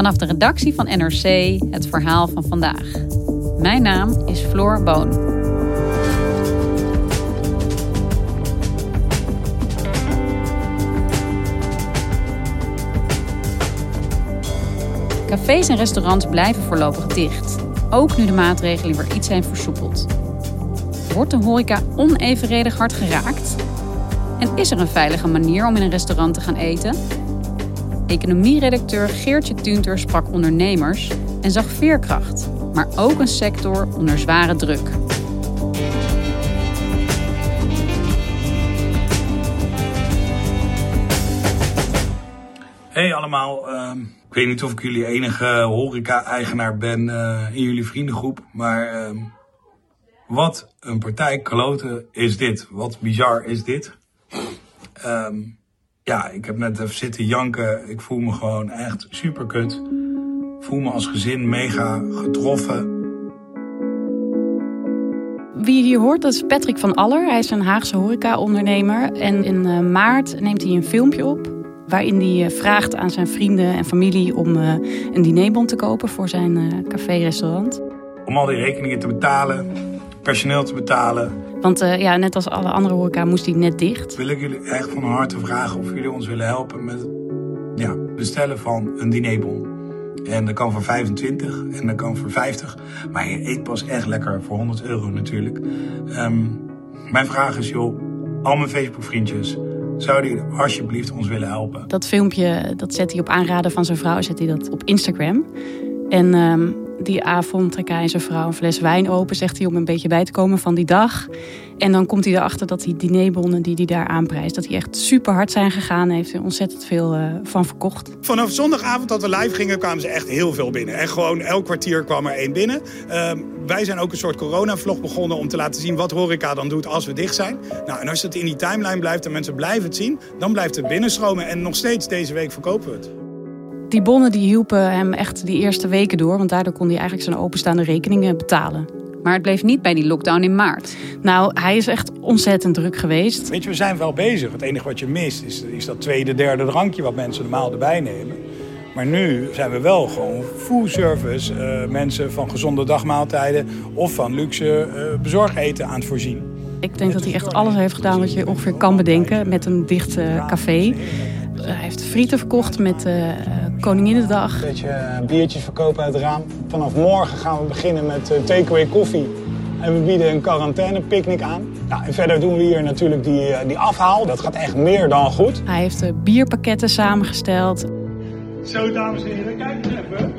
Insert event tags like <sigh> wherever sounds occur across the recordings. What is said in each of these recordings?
Vanaf de redactie van NRC het verhaal van vandaag. Mijn naam is Floor Boon. Cafés en restaurants blijven voorlopig dicht. Ook nu de maatregelen weer iets zijn versoepeld. Wordt de horeca onevenredig hard geraakt? En is er een veilige manier om in een restaurant te gaan eten? Economieredacteur Geertje Tunter sprak ondernemers en zag veerkracht, maar ook een sector onder zware druk. Hey allemaal, ehm, ik weet niet of ik jullie enige horeca-eigenaar ben uh, in jullie vriendengroep, maar ehm, wat een partij kloten is dit. Wat bizar is dit. Ehm, ja, ik heb net even zitten janken. Ik voel me gewoon echt super kut. Ik voel me als gezin mega getroffen. Wie je hier hoort, dat is Patrick van Aller. Hij is een Haagse horeca-ondernemer. En in uh, maart neemt hij een filmpje op waarin hij eh, vraagt aan zijn vrienden en familie om uh, een dinerbon te kopen voor zijn café-restaurant. Om al die rekeningen te betalen, personeel te betalen. Want uh, ja, net als alle andere horeca moest hij net dicht. Wil ik jullie echt van harte vragen of jullie ons willen helpen met ja, bestellen van een dinerbon. En dat kan voor 25 en dat kan voor 50. Maar je eet pas echt lekker voor 100 euro natuurlijk. Um, mijn vraag is joh, al mijn Facebook vriendjes Zouden jullie alsjeblieft ons willen helpen? Dat filmpje dat zet hij op aanraden van zijn vrouw, zet hij dat op Instagram. En um, die avond trekt hij en zijn vrouw een fles wijn open, zegt hij om een beetje bij te komen van die dag. En dan komt hij erachter dat die dinerbonnen die hij daar aanprijst, dat die echt super hard zijn gegaan. heeft er ontzettend veel uh, van verkocht. Vanaf zondagavond dat we live gingen, kwamen ze echt heel veel binnen. En gewoon elk kwartier kwam er één binnen. Uh, wij zijn ook een soort corona-vlog begonnen om te laten zien wat horeca dan doet als we dicht zijn. Nou, en als het in die timeline blijft en mensen blijven het zien, dan blijft het binnenstromen. En nog steeds deze week verkopen we het. Die bonnen die hielpen hem echt die eerste weken door, want daardoor kon hij eigenlijk zijn openstaande rekeningen betalen. Maar het bleef niet bij die lockdown in maart. Nou, hij is echt ontzettend druk geweest. Weet je, we zijn wel bezig. Het enige wat je mist is, is dat tweede, derde drankje wat mensen normaal erbij nemen. Maar nu zijn we wel gewoon full service uh, mensen van gezonde dagmaaltijden of van luxe uh, bezorgeten aan het voorzien. Ik denk dat hij echt alles heeft gedaan wat je ongeveer kan bedenken met een dicht uh, café. Hij heeft frieten verkocht met uh, Koninginnedag. Een beetje biertjes verkopen uit het raam. Vanaf morgen gaan we beginnen met uh, takeaway koffie. En we bieden een quarantaine-picknick aan. Nou, en verder doen we hier natuurlijk die, uh, die afhaal. Dat gaat echt meer dan goed. Hij heeft bierpakketten samengesteld. Zo, dames en heren, kijk eens even.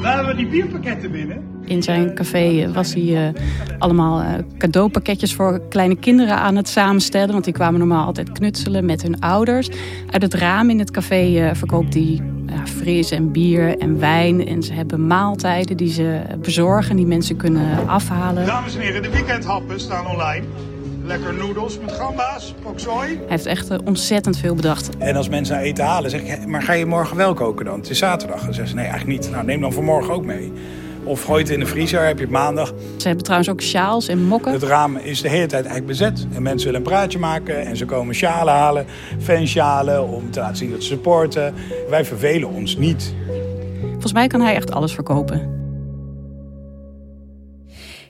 We hebben die bierpakketten binnen. In zijn café was hij uh, allemaal uh, cadeaupakketjes voor kleine kinderen aan het samenstellen. Want die kwamen normaal altijd knutselen met hun ouders. Uit het raam in het café uh, verkoopt hij fris en bier en wijn. En ze hebben maaltijden die ze bezorgen, die mensen kunnen afhalen. Dames en heren, de weekendhappen staan online. Lekker noedels met gamba's, poksoi. Hij heeft echt ontzettend veel bedacht. En als mensen naar eten halen, zeg ik, maar ga je morgen wel koken dan? Het is zaterdag. Dan zeggen ze, nee, eigenlijk niet. Nou, neem dan voor morgen ook mee. Of gooi het in de vriezer, heb je het maandag. Ze hebben trouwens ook sjaals en mokken. Het raam is de hele tijd eigenlijk bezet. En mensen willen een praatje maken en ze komen sjalen halen, fansjalen, om te laten zien dat ze supporten. Wij vervelen ons niet. Volgens mij kan hij echt alles verkopen.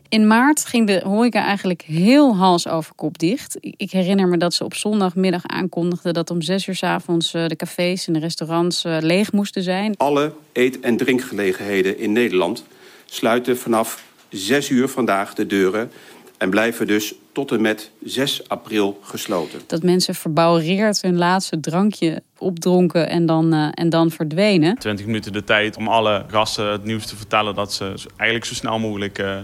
In maart ging de horeca eigenlijk heel hals over kop dicht. Ik herinner me dat ze op zondagmiddag aankondigden dat om zes uur s avonds eh, de cafés en de restaurants eh, leeg moesten zijn. Alle eet- en drinkgelegenheden in Nederland sluiten vanaf 6 uur vandaag de deuren en blijven dus tot en met 6 april gesloten. Dat mensen verbouwereerd hun laatste drankje opdronken en dan, uh, en dan verdwenen. 20 minuten de tijd om alle gasten het nieuws te vertellen dat ze eigenlijk zo snel mogelijk uh,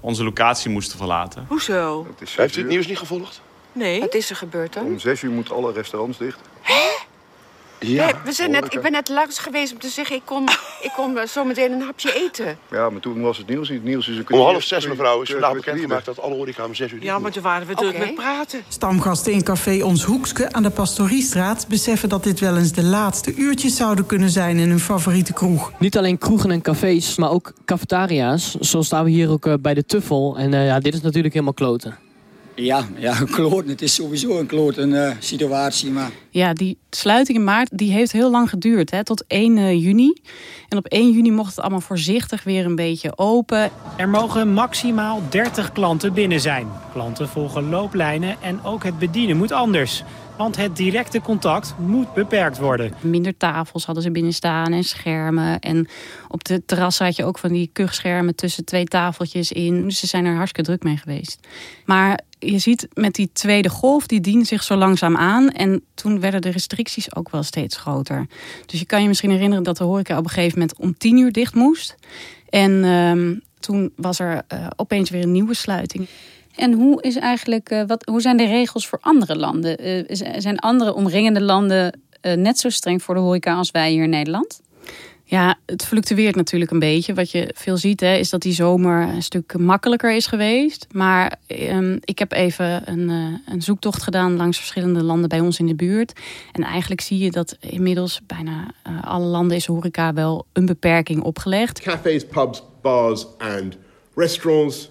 onze locatie moesten verlaten. Hoezo? Heeft u het nieuws niet gevolgd? Nee. Wat is er gebeurd dan? Om 6 uur moeten alle restaurants dicht. Ja, nee, we zijn net, ik ben net langs geweest om te zeggen, ik kom, ik kom zo meteen een hapje eten. Ja, maar toen was het nieuws niet. Nieuws is een Om half zes, mevrouw, is vandaag bekendgemaakt dat alle horeca om zes uur Ja, maar toen waren we druk okay. met praten. Stamgasten in café Ons Hoekske aan de Pastoriestraat... beseffen dat dit wel eens de laatste uurtjes zouden kunnen zijn in hun favoriete kroeg. Niet alleen kroegen en cafés, maar ook cafetaria's. Zo staan we hier ook uh, bij de Tuffel. En uh, ja, dit is natuurlijk helemaal kloten. Ja, ja, kloten. Het is sowieso een kloten uh, situatie. Maar... Ja, die sluiting in maart die heeft heel lang geduurd, hè, tot 1 uh, juni. En op 1 juni mocht het allemaal voorzichtig weer een beetje open. Er mogen maximaal 30 klanten binnen zijn. Klanten volgen looplijnen en ook het bedienen moet anders. Want het directe contact moet beperkt worden. Minder tafels hadden ze binnen staan en schermen. En op de terras had je ook van die kuchschermen tussen twee tafeltjes in. Dus ze zijn er hartstikke druk mee geweest. Maar je ziet met die tweede golf, die dienen zich zo langzaam aan. En toen werden de restricties ook wel steeds groter. Dus je kan je misschien herinneren dat de horeca op een gegeven moment om tien uur dicht moest. En um, toen was er uh, opeens weer een nieuwe sluiting. En hoe, is eigenlijk, uh, wat, hoe zijn de regels voor andere landen? Uh, zijn andere omringende landen net zo streng voor de horeca als wij hier in Nederland? Ja, het fluctueert natuurlijk een beetje. Wat je veel ziet, hè, is dat die zomer een stuk makkelijker is geweest. Maar um, ik heb even een, uh, een, zoektocht gedaan langs verschillende landen bij ons in de buurt. En eigenlijk zie je dat inmiddels bijna uh, alle landen is horeca wel een beperking opgelegd. Cafés, pubs, bars and restaurants.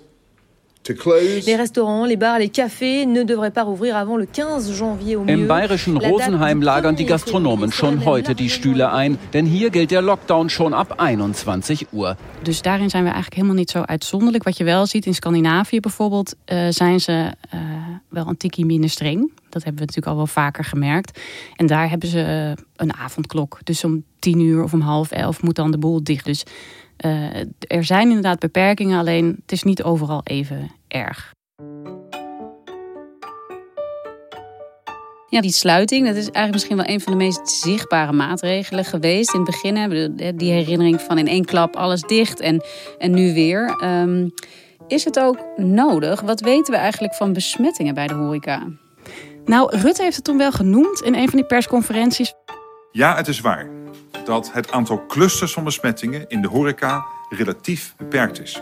Les restaurants, les bars, les cafés ne devraient pas rouvrir avant le 15 janvier au mieux. Im bayerischen Rosenheim lagern die Gastronomen schon heute die Stühle ein, denn hier gilt der Lockdown schon ab 21 Uhr. Dus daarin zijn we eigenlijk helemaal niet zo uitzonderlijk. Wat je wel ziet in Scandinavië bijvoorbeeld, uh, zijn ze uh, wel een tikkie minder streng. Dat hebben we natuurlijk al wel vaker gemerkt. En daar hebben ze uh, een avondklok. Dus om tien uur of om half elf moet dan de boel dicht. Dus uh, er zijn inderdaad beperkingen, alleen het is niet overal even erg. Ja, die sluiting, dat is eigenlijk misschien wel een van de meest zichtbare maatregelen geweest. In het begin hebben we die herinnering van in één klap alles dicht en, en nu weer. Um, is het ook nodig? Wat weten we eigenlijk van besmettingen bij de horeca? Nou, Rutte heeft het toen wel genoemd in een van die persconferenties. Ja, het is waar dat het aantal clusters van besmettingen in de horeca relatief beperkt is.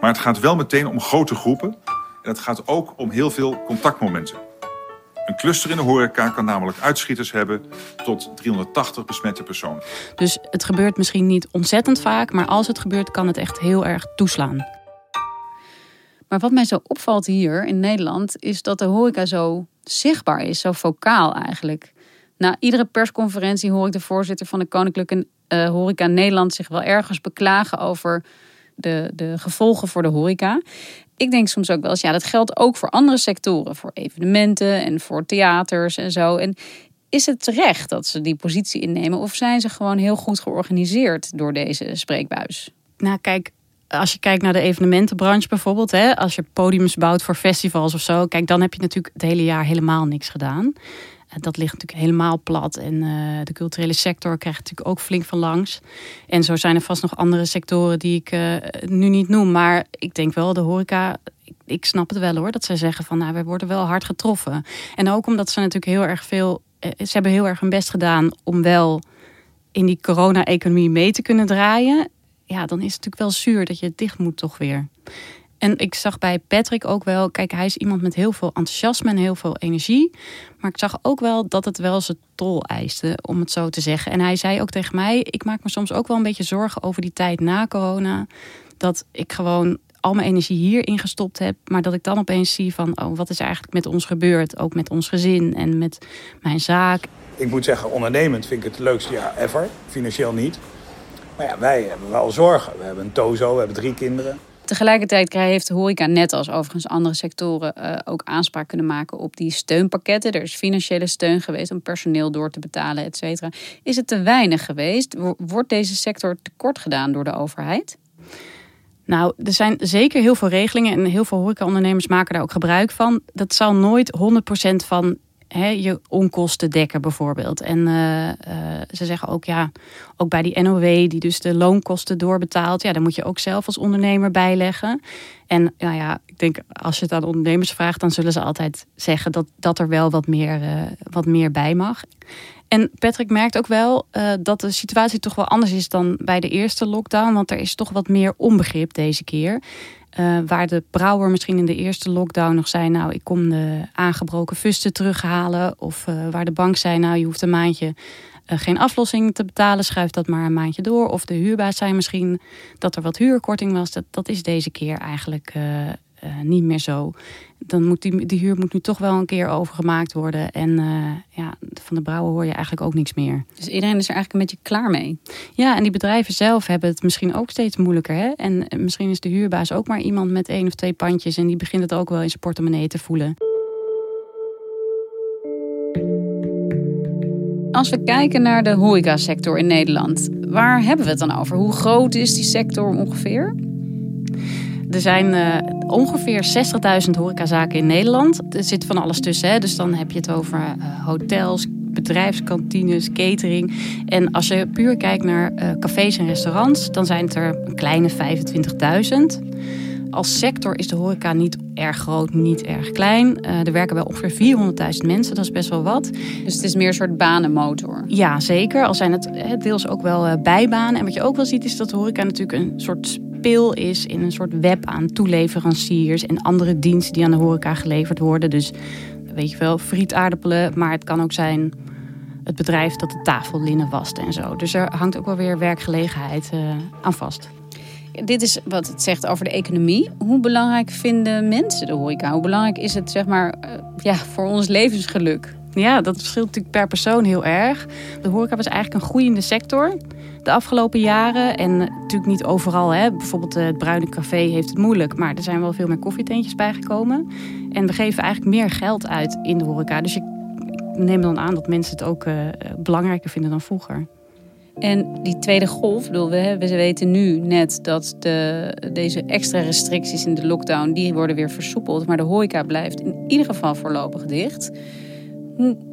Maar het gaat wel meteen om grote groepen en het gaat ook om heel veel contactmomenten. Een cluster in de horeca kan namelijk uitschieters hebben tot 380 besmette personen. Dus het gebeurt misschien niet ontzettend vaak, maar als het gebeurt kan het echt heel erg toeslaan. Maar wat mij zo opvalt hier in Nederland is dat de horeca zo zichtbaar is, zo vocaal eigenlijk. Na iedere persconferentie hoor ik de voorzitter van de Koninklijke uh, Horeca Nederland zich wel ergens beklagen over de, de gevolgen voor de horeca. Ik denk soms ook wel eens, ja, dat geldt ook voor andere sectoren, voor evenementen en voor theaters en zo. En is het terecht dat ze die positie innemen of zijn ze gewoon heel goed georganiseerd door deze spreekbuis? Nou, kijk, als je kijkt naar de evenementenbranche bijvoorbeeld, hè, als je podiums bouwt voor festivals of zo, kijk, dan heb je natuurlijk het hele jaar helemaal niks gedaan. Dat ligt natuurlijk helemaal plat. En uh, de culturele sector krijgt natuurlijk ook flink van langs. En zo zijn er vast nog andere sectoren die ik uh, nu niet noem. Maar ik denk wel, de horeca, ik, snap het wel hoor. Dat zij zeggen van, nou, we worden wel hard getroffen. En ook omdat ze natuurlijk heel erg veel... Ze hebben heel erg hun best gedaan om wel in die corona-economie mee te kunnen draaien. Ja, dan is het natuurlijk wel zuur dat je het dicht moet toch weer. En ik zag bij Patrick ook wel, kijk, hij is iemand met heel veel enthousiasme en heel veel energie. Maar ik zag ook wel dat het wel zijn tol eiste, om het zo te zeggen. En hij zei ook tegen mij, ik maak me soms ook wel een beetje zorgen over die tijd na corona. Dat ik gewoon al mijn energie hierin gestopt heb. Maar dat ik dan opeens zie van, oh, wat is eigenlijk met ons gebeurd? Ook met ons gezin en met mijn zaak. Ik moet zeggen, ondernemend vind ik het leukste jaar ever. Financieel niet. Maar ja, wij hebben wel zorgen. We hebben een tozo, we hebben drie kinderen. Tegelijkertijd heeft de horeca, net als overigens andere sectoren, uh, ook aanspraak kunnen maken op die steunpakketten. Er is financiële steun geweest om personeel door te betalen, et cetera. Is het te weinig geweest? Wordt deze sector tekort gedaan door de overheid? Nou, er zijn zeker heel veel regelingen en heel veel horecaondernemers maken daar ook gebruik van. Dat zal nooit 100% van je onkosten dekken bijvoorbeeld. En uh, uh, ze zeggen ook, ja, ook bij die NOW, die dus de loonkosten doorbetaalt, ja, daar moet je ook zelf als ondernemer bijleggen. En ja, ja, ik denk als je het aan ondernemers vraagt, dan zullen ze altijd zeggen dat, dat er wel wat meer, uh, wat meer bij mag. En Patrick merkt ook wel dat de situatie toch wel anders is dan bij de eerste lockdown. Want er is toch wat meer onbegrip deze keer. Uh, waar de brouwer misschien in de eerste lockdown nog zei: Nou, ik kom de aangebroken fusten terughalen. Of uh, waar de bank zei: Nou, je hoeft een maandje uh, geen aflossing te betalen, schuif dat maar een maandje door. Of de huurbaas zei misschien dat er wat huurkorting was. Dat, dat is deze keer eigenlijk niet meer zo dan moet die, die huur moet nu toch wel een keer overgemaakt worden. En uh, ja, van de brouwer hoor je eigenlijk ook niks meer. Dus iedereen is er eigenlijk een beetje klaar mee. Ja, en die bedrijven zelf hebben het misschien ook steeds moeilijker. Hè? En misschien is de huurbaas ook maar iemand met één of twee pandjes. En die begint het ook wel in zijn portemonnee te voelen. Als we kijken naar de horecasector in Nederland, waar hebben we het dan over? Hoe groot is die sector ongeveer? Er zijn uh, ongeveer 60.000 horecazaken in Nederland. Er zit van alles tussen. Hè? Dus dan heb je het over uh, hotels, bedrijfskantines, catering. En als je puur kijkt naar uh, cafés en restaurants, dan zijn het er een kleine 25.000. Als sector is de horeca niet erg groot, niet erg klein. Er werken wel ongeveer 400.000 mensen, dat is best wel wat. Dus het is meer een soort banenmotor? Ja, zeker. Al zijn het deels ook wel bijbanen. En wat je ook wel ziet is dat de horeca natuurlijk een soort speel is in een soort web aan toeleveranciers en andere diensten die aan de horeca geleverd worden. Dus weet je wel, frietaardappelen, maar het kan ook zijn het bedrijf dat de tafellinnen wast en zo. Dus er hangt ook wel weer werkgelegenheid uh, aan vast. Dit is wat het zegt over de economie. Hoe belangrijk vinden mensen de horeca? Hoe belangrijk is het zeg maar, uh, ja, voor ons levensgeluk? Ja, dat verschilt natuurlijk per persoon heel erg. De horeca was eigenlijk een groeiende sector de afgelopen jaren. En natuurlijk niet overal. Hè. Bijvoorbeeld eh, het Bruine Café heeft het moeilijk. Maar er zijn wel veel meer koffietentjes bijgekomen. En we geven eigenlijk meer geld uit in de horeca. Dus ik neem dan aan dat mensen het ook uh, belangrijker vinden dan vroeger. En die tweede golf, bedoel, we, we weten nu net dat de, deze extra restricties in de lockdown, die worden weer versoepeld. Maar de horeca blijft in ieder geval voorlopig dicht.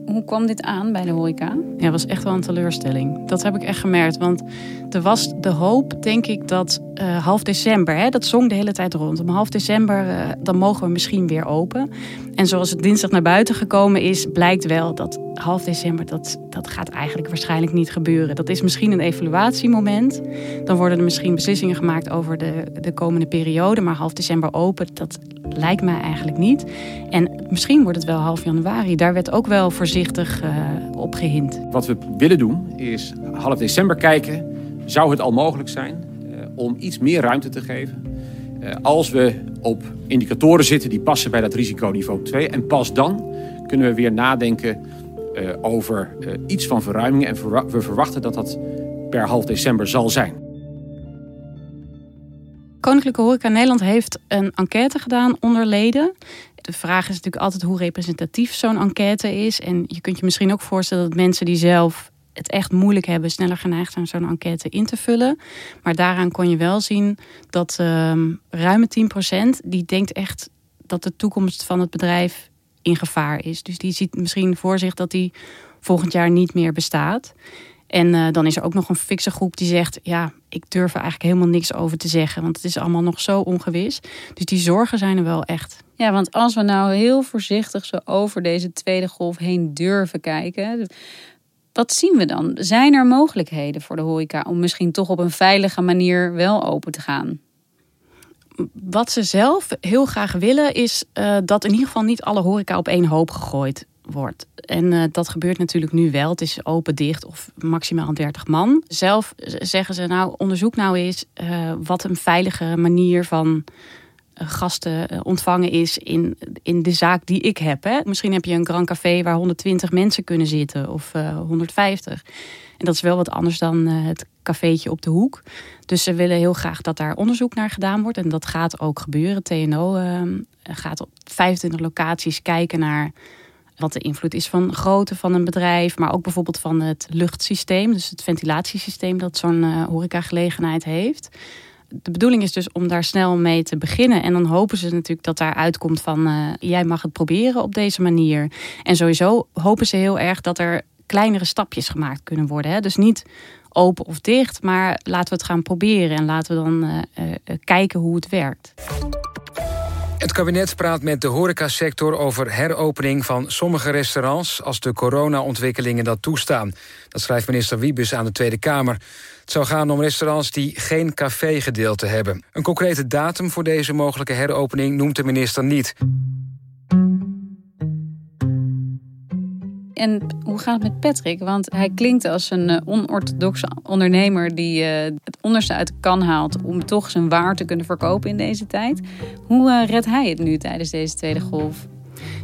Hoe, kwam dit aan bij de horeca? Ja, was echt wel een teleurstelling. Dat heb ik echt gemerkt. Want er was de hoop, denk ik, dat uh, half december, hè, dat zong de hele tijd rond. Om half december, uh, dan mogen we misschien weer open. En zoals het dinsdag naar buiten gekomen is, blijkt wel dat half december, dat, dat gaat eigenlijk waarschijnlijk niet gebeuren. Dat is misschien een evaluatiemoment. Dan worden er misschien beslissingen gemaakt over de, de komende periode. Maar half december open, dat lijkt mij eigenlijk niet. En misschien wordt het wel half januari. Daar werd ook wel voorzichtig uh, op gehind. Wat we willen doen is half december kijken. Zou het al mogelijk zijn uh, om iets meer ruimte te geven? Uh, als we op indicatoren zitten die passen bij dat risiconiveau 2. En pas dan kunnen we weer nadenken over iets van verruiming. En we verwachten dat dat per half december zal zijn. Koninklijke Horeca Nederland heeft een enquête gedaan onder leden. De vraag is natuurlijk altijd hoe representatief zo'n enquête is. En je kunt je misschien ook voorstellen dat mensen die zelf het echt moeilijk hebben, sneller geneigd zijn zo'n enquête in te vullen. Maar daaraan kon je wel zien dat um, ruime 10% die denkt echt dat de toekomst van het bedrijf in gevaar is. Dus die ziet misschien voor zich dat die volgend jaar niet meer bestaat. En uh, dan is er ook nog een fikse groep die zegt: Ja, ik durf er eigenlijk helemaal niks over te zeggen, want het is allemaal nog zo ongewis. Dus die zorgen zijn er wel echt. Ja, want als we nou heel voorzichtig zo over deze tweede golf heen durven kijken, wat zien we dan? Zijn er mogelijkheden voor de horeca om misschien toch op een veilige manier wel open te gaan? Wat ze zelf heel graag willen is uh, dat in ieder geval niet alle horeca op één hoop gegooid wordt. En uh, dat gebeurt natuurlijk nu wel. Het is open, dicht of maximaal 30 man. Zelf zeggen ze nou, onderzoek nou eens uh, wat een veilige manier van uh, gasten ontvangen is in, in de zaak die ik heb. Hè. Misschien heb je een Grand Café waar 120 mensen kunnen zitten of 150. En dat is wel wat anders dan het cafeetje op de hoek. Dus ze willen heel graag dat daar onderzoek naar gedaan wordt. En dat gaat ook gebeuren. TNO ehm, gaat op 25 locaties kijken naar wat de invloed is van grootte van een bedrijf, maar ook bijvoorbeeld van het luchtsysteem, dus het ventilatiesysteem dat zo'n uh, horecagelegenheid heeft. De bedoeling is dus om daar snel mee te beginnen. En dan hopen ze natuurlijk dat daar uitkomt van uh, jij mag het proberen op deze manier. En sowieso hopen ze heel erg dat er kleinere stapjes gemaakt kunnen worden. Hè? Dus niet open of dicht, maar laten we het gaan proberen en laten we dan uh, kijken hoe het werkt. Het kabinet praat met de horecasector over heropening van sommige restaurants als de corona-ontwikkelingen dat toestaan. Dat schrijft minister Wiebes aan de Tweede Kamer. Het zou gaan om restaurants die geen cafégedeelte hebben. Een concrete datum voor deze mogelijke heropening noemt de minister niet. En hoe gaat het met Patrick? Want hij klinkt als een uh, onorthodoxe ondernemer die het onderste uit de kan haalt om toch zijn waar te kunnen verkopen in deze tijd. Hoe uh, redt hij het nu tijdens deze tweede golf?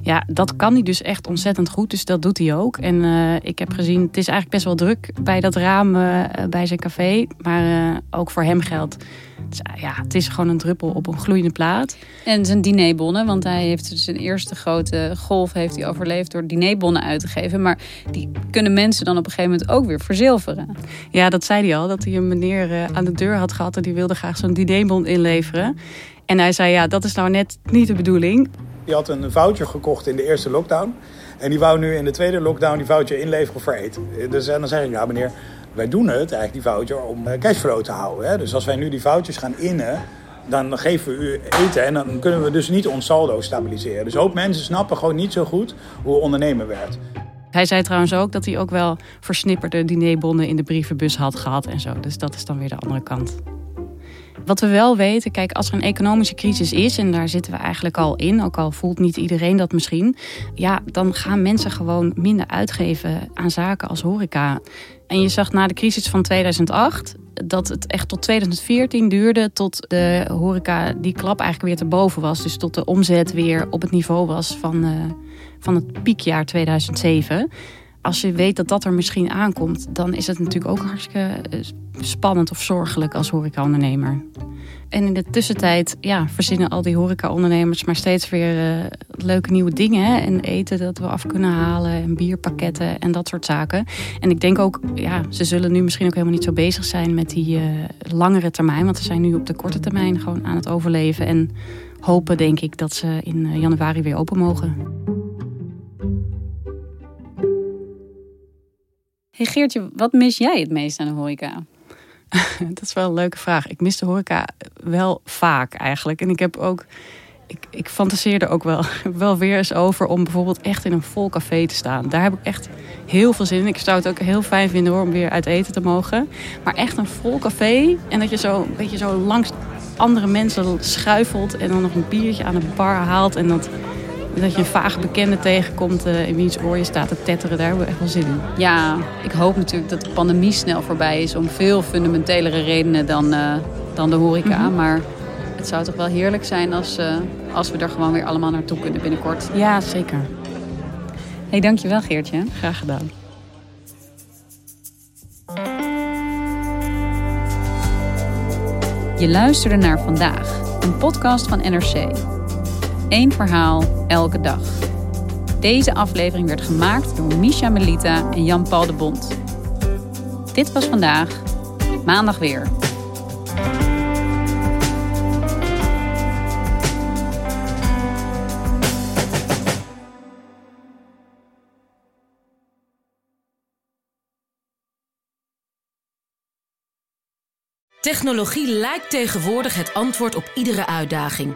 Ja, dat kan hij dus echt ontzettend goed. Dus dat doet hij ook. En ik heb gezien, het is eigenlijk best wel druk bij dat raam bij zijn café. Maar ook voor hem geldt ja, het is gewoon een druppel op een gloeiende plaat. En zijn dinerbonnen, want hij heeft dus zijn eerste grote golf heeft hij overleefd door dinerbonnen uit te geven. Maar die kunnen mensen dan op een gegeven moment ook weer verzilveren. Ja, dat zei hij al, dat hij een meneer eh, aan de deur had gehad en die wilde graag zo'n dinerbon inleveren. En hij zei, ja, dat is nou net niet de bedoeling. Die had een voucher gekocht in de eerste lockdown. En die wou nu in de tweede lockdown die voucher inleveren voor eten. Dus en dan zeg ik, ja meneer, wij doen het, eigenlijk die voucher, om eh, cashflow te houden. Hè? Dus als wij nu die vouchers gaan innen, dan geven we u eten en dan kunnen we dus niet ons saldo stabiliseren. Dus ook mensen snappen gewoon niet zo goed hoe ondernemen werkt. Hij zei trouwens ook dat hij ook wel versnipperde dinerbonnen in de brievenbus had gehad en zo. Dus dat is dan weer de andere kant. Wat we wel weten, kijk, als er een economische crisis is, en daar zitten we eigenlijk al in, ook al voelt niet iedereen dat misschien, ja, dan gaan mensen gewoon minder uitgeven aan zaken als horeca. En je zag na de crisis van 2008 dat het echt tot 2014 duurde tot de horeca die klap eigenlijk weer te boven was. Dus tot de omzet weer op het niveau was van, uh, van het piekjaar 2007. Als je weet dat dat er misschien aankomt, dan is het natuurlijk ook hartstikke eh, spannend of zorgelijk als horecaondernemer. En in de tussentijd ja, verzinnen al die horecaondernemers maar steeds weer uh, leuke nieuwe dingen. En eten dat we af kunnen halen en bierpakketten en dat soort zaken. En ik denk ook, ja, ze zullen nu misschien ook helemaal niet zo bezig zijn met die uh, langere termijn. Want ze zijn nu op de korte termijn gewoon aan het overleven. En hopen denk ik dat ze in januari weer open mogen. Hey Geertje, wat mis jij het meest aan de horeca? <laughs> dat is wel een leuke vraag. Ik mis de horeca wel vaak eigenlijk. En ik heb ook. Ik, ik fantaseerde ook wel, <laughs> wel weer eens over om bijvoorbeeld echt in een vol café te staan. Daar heb ik echt heel veel zin in. Ik zou het ook heel fijn vinden hoor, om weer uit eten te mogen. Maar echt een vol café en dat je zo een beetje zo langs andere mensen schuifelt en dan nog een biertje aan de bar haalt en dat dat je een vage bekende tegenkomt uh, in wiens oor je staat te tetteren. Daar hebben we echt wel zin in. Ja, ik hoop natuurlijk dat de pandemie snel voorbij is om veel fundamentelere redenen dan, uh, dan de horeca. Mm -hmm. Maar het zou toch wel heerlijk zijn als, uh, als we er gewoon weer allemaal naartoe kunnen binnenkort. Ja, zeker. hey, dankjewel Geertje. Graag gedaan. Je luisterde naar vandaag, een podcast van NRC. Eén verhaal, elke dag. Deze aflevering werd gemaakt door Misha Melita en Jan-Paul de Bond. Dit was vandaag, maandag weer. Technologie lijkt tegenwoordig het antwoord op iedere uitdaging.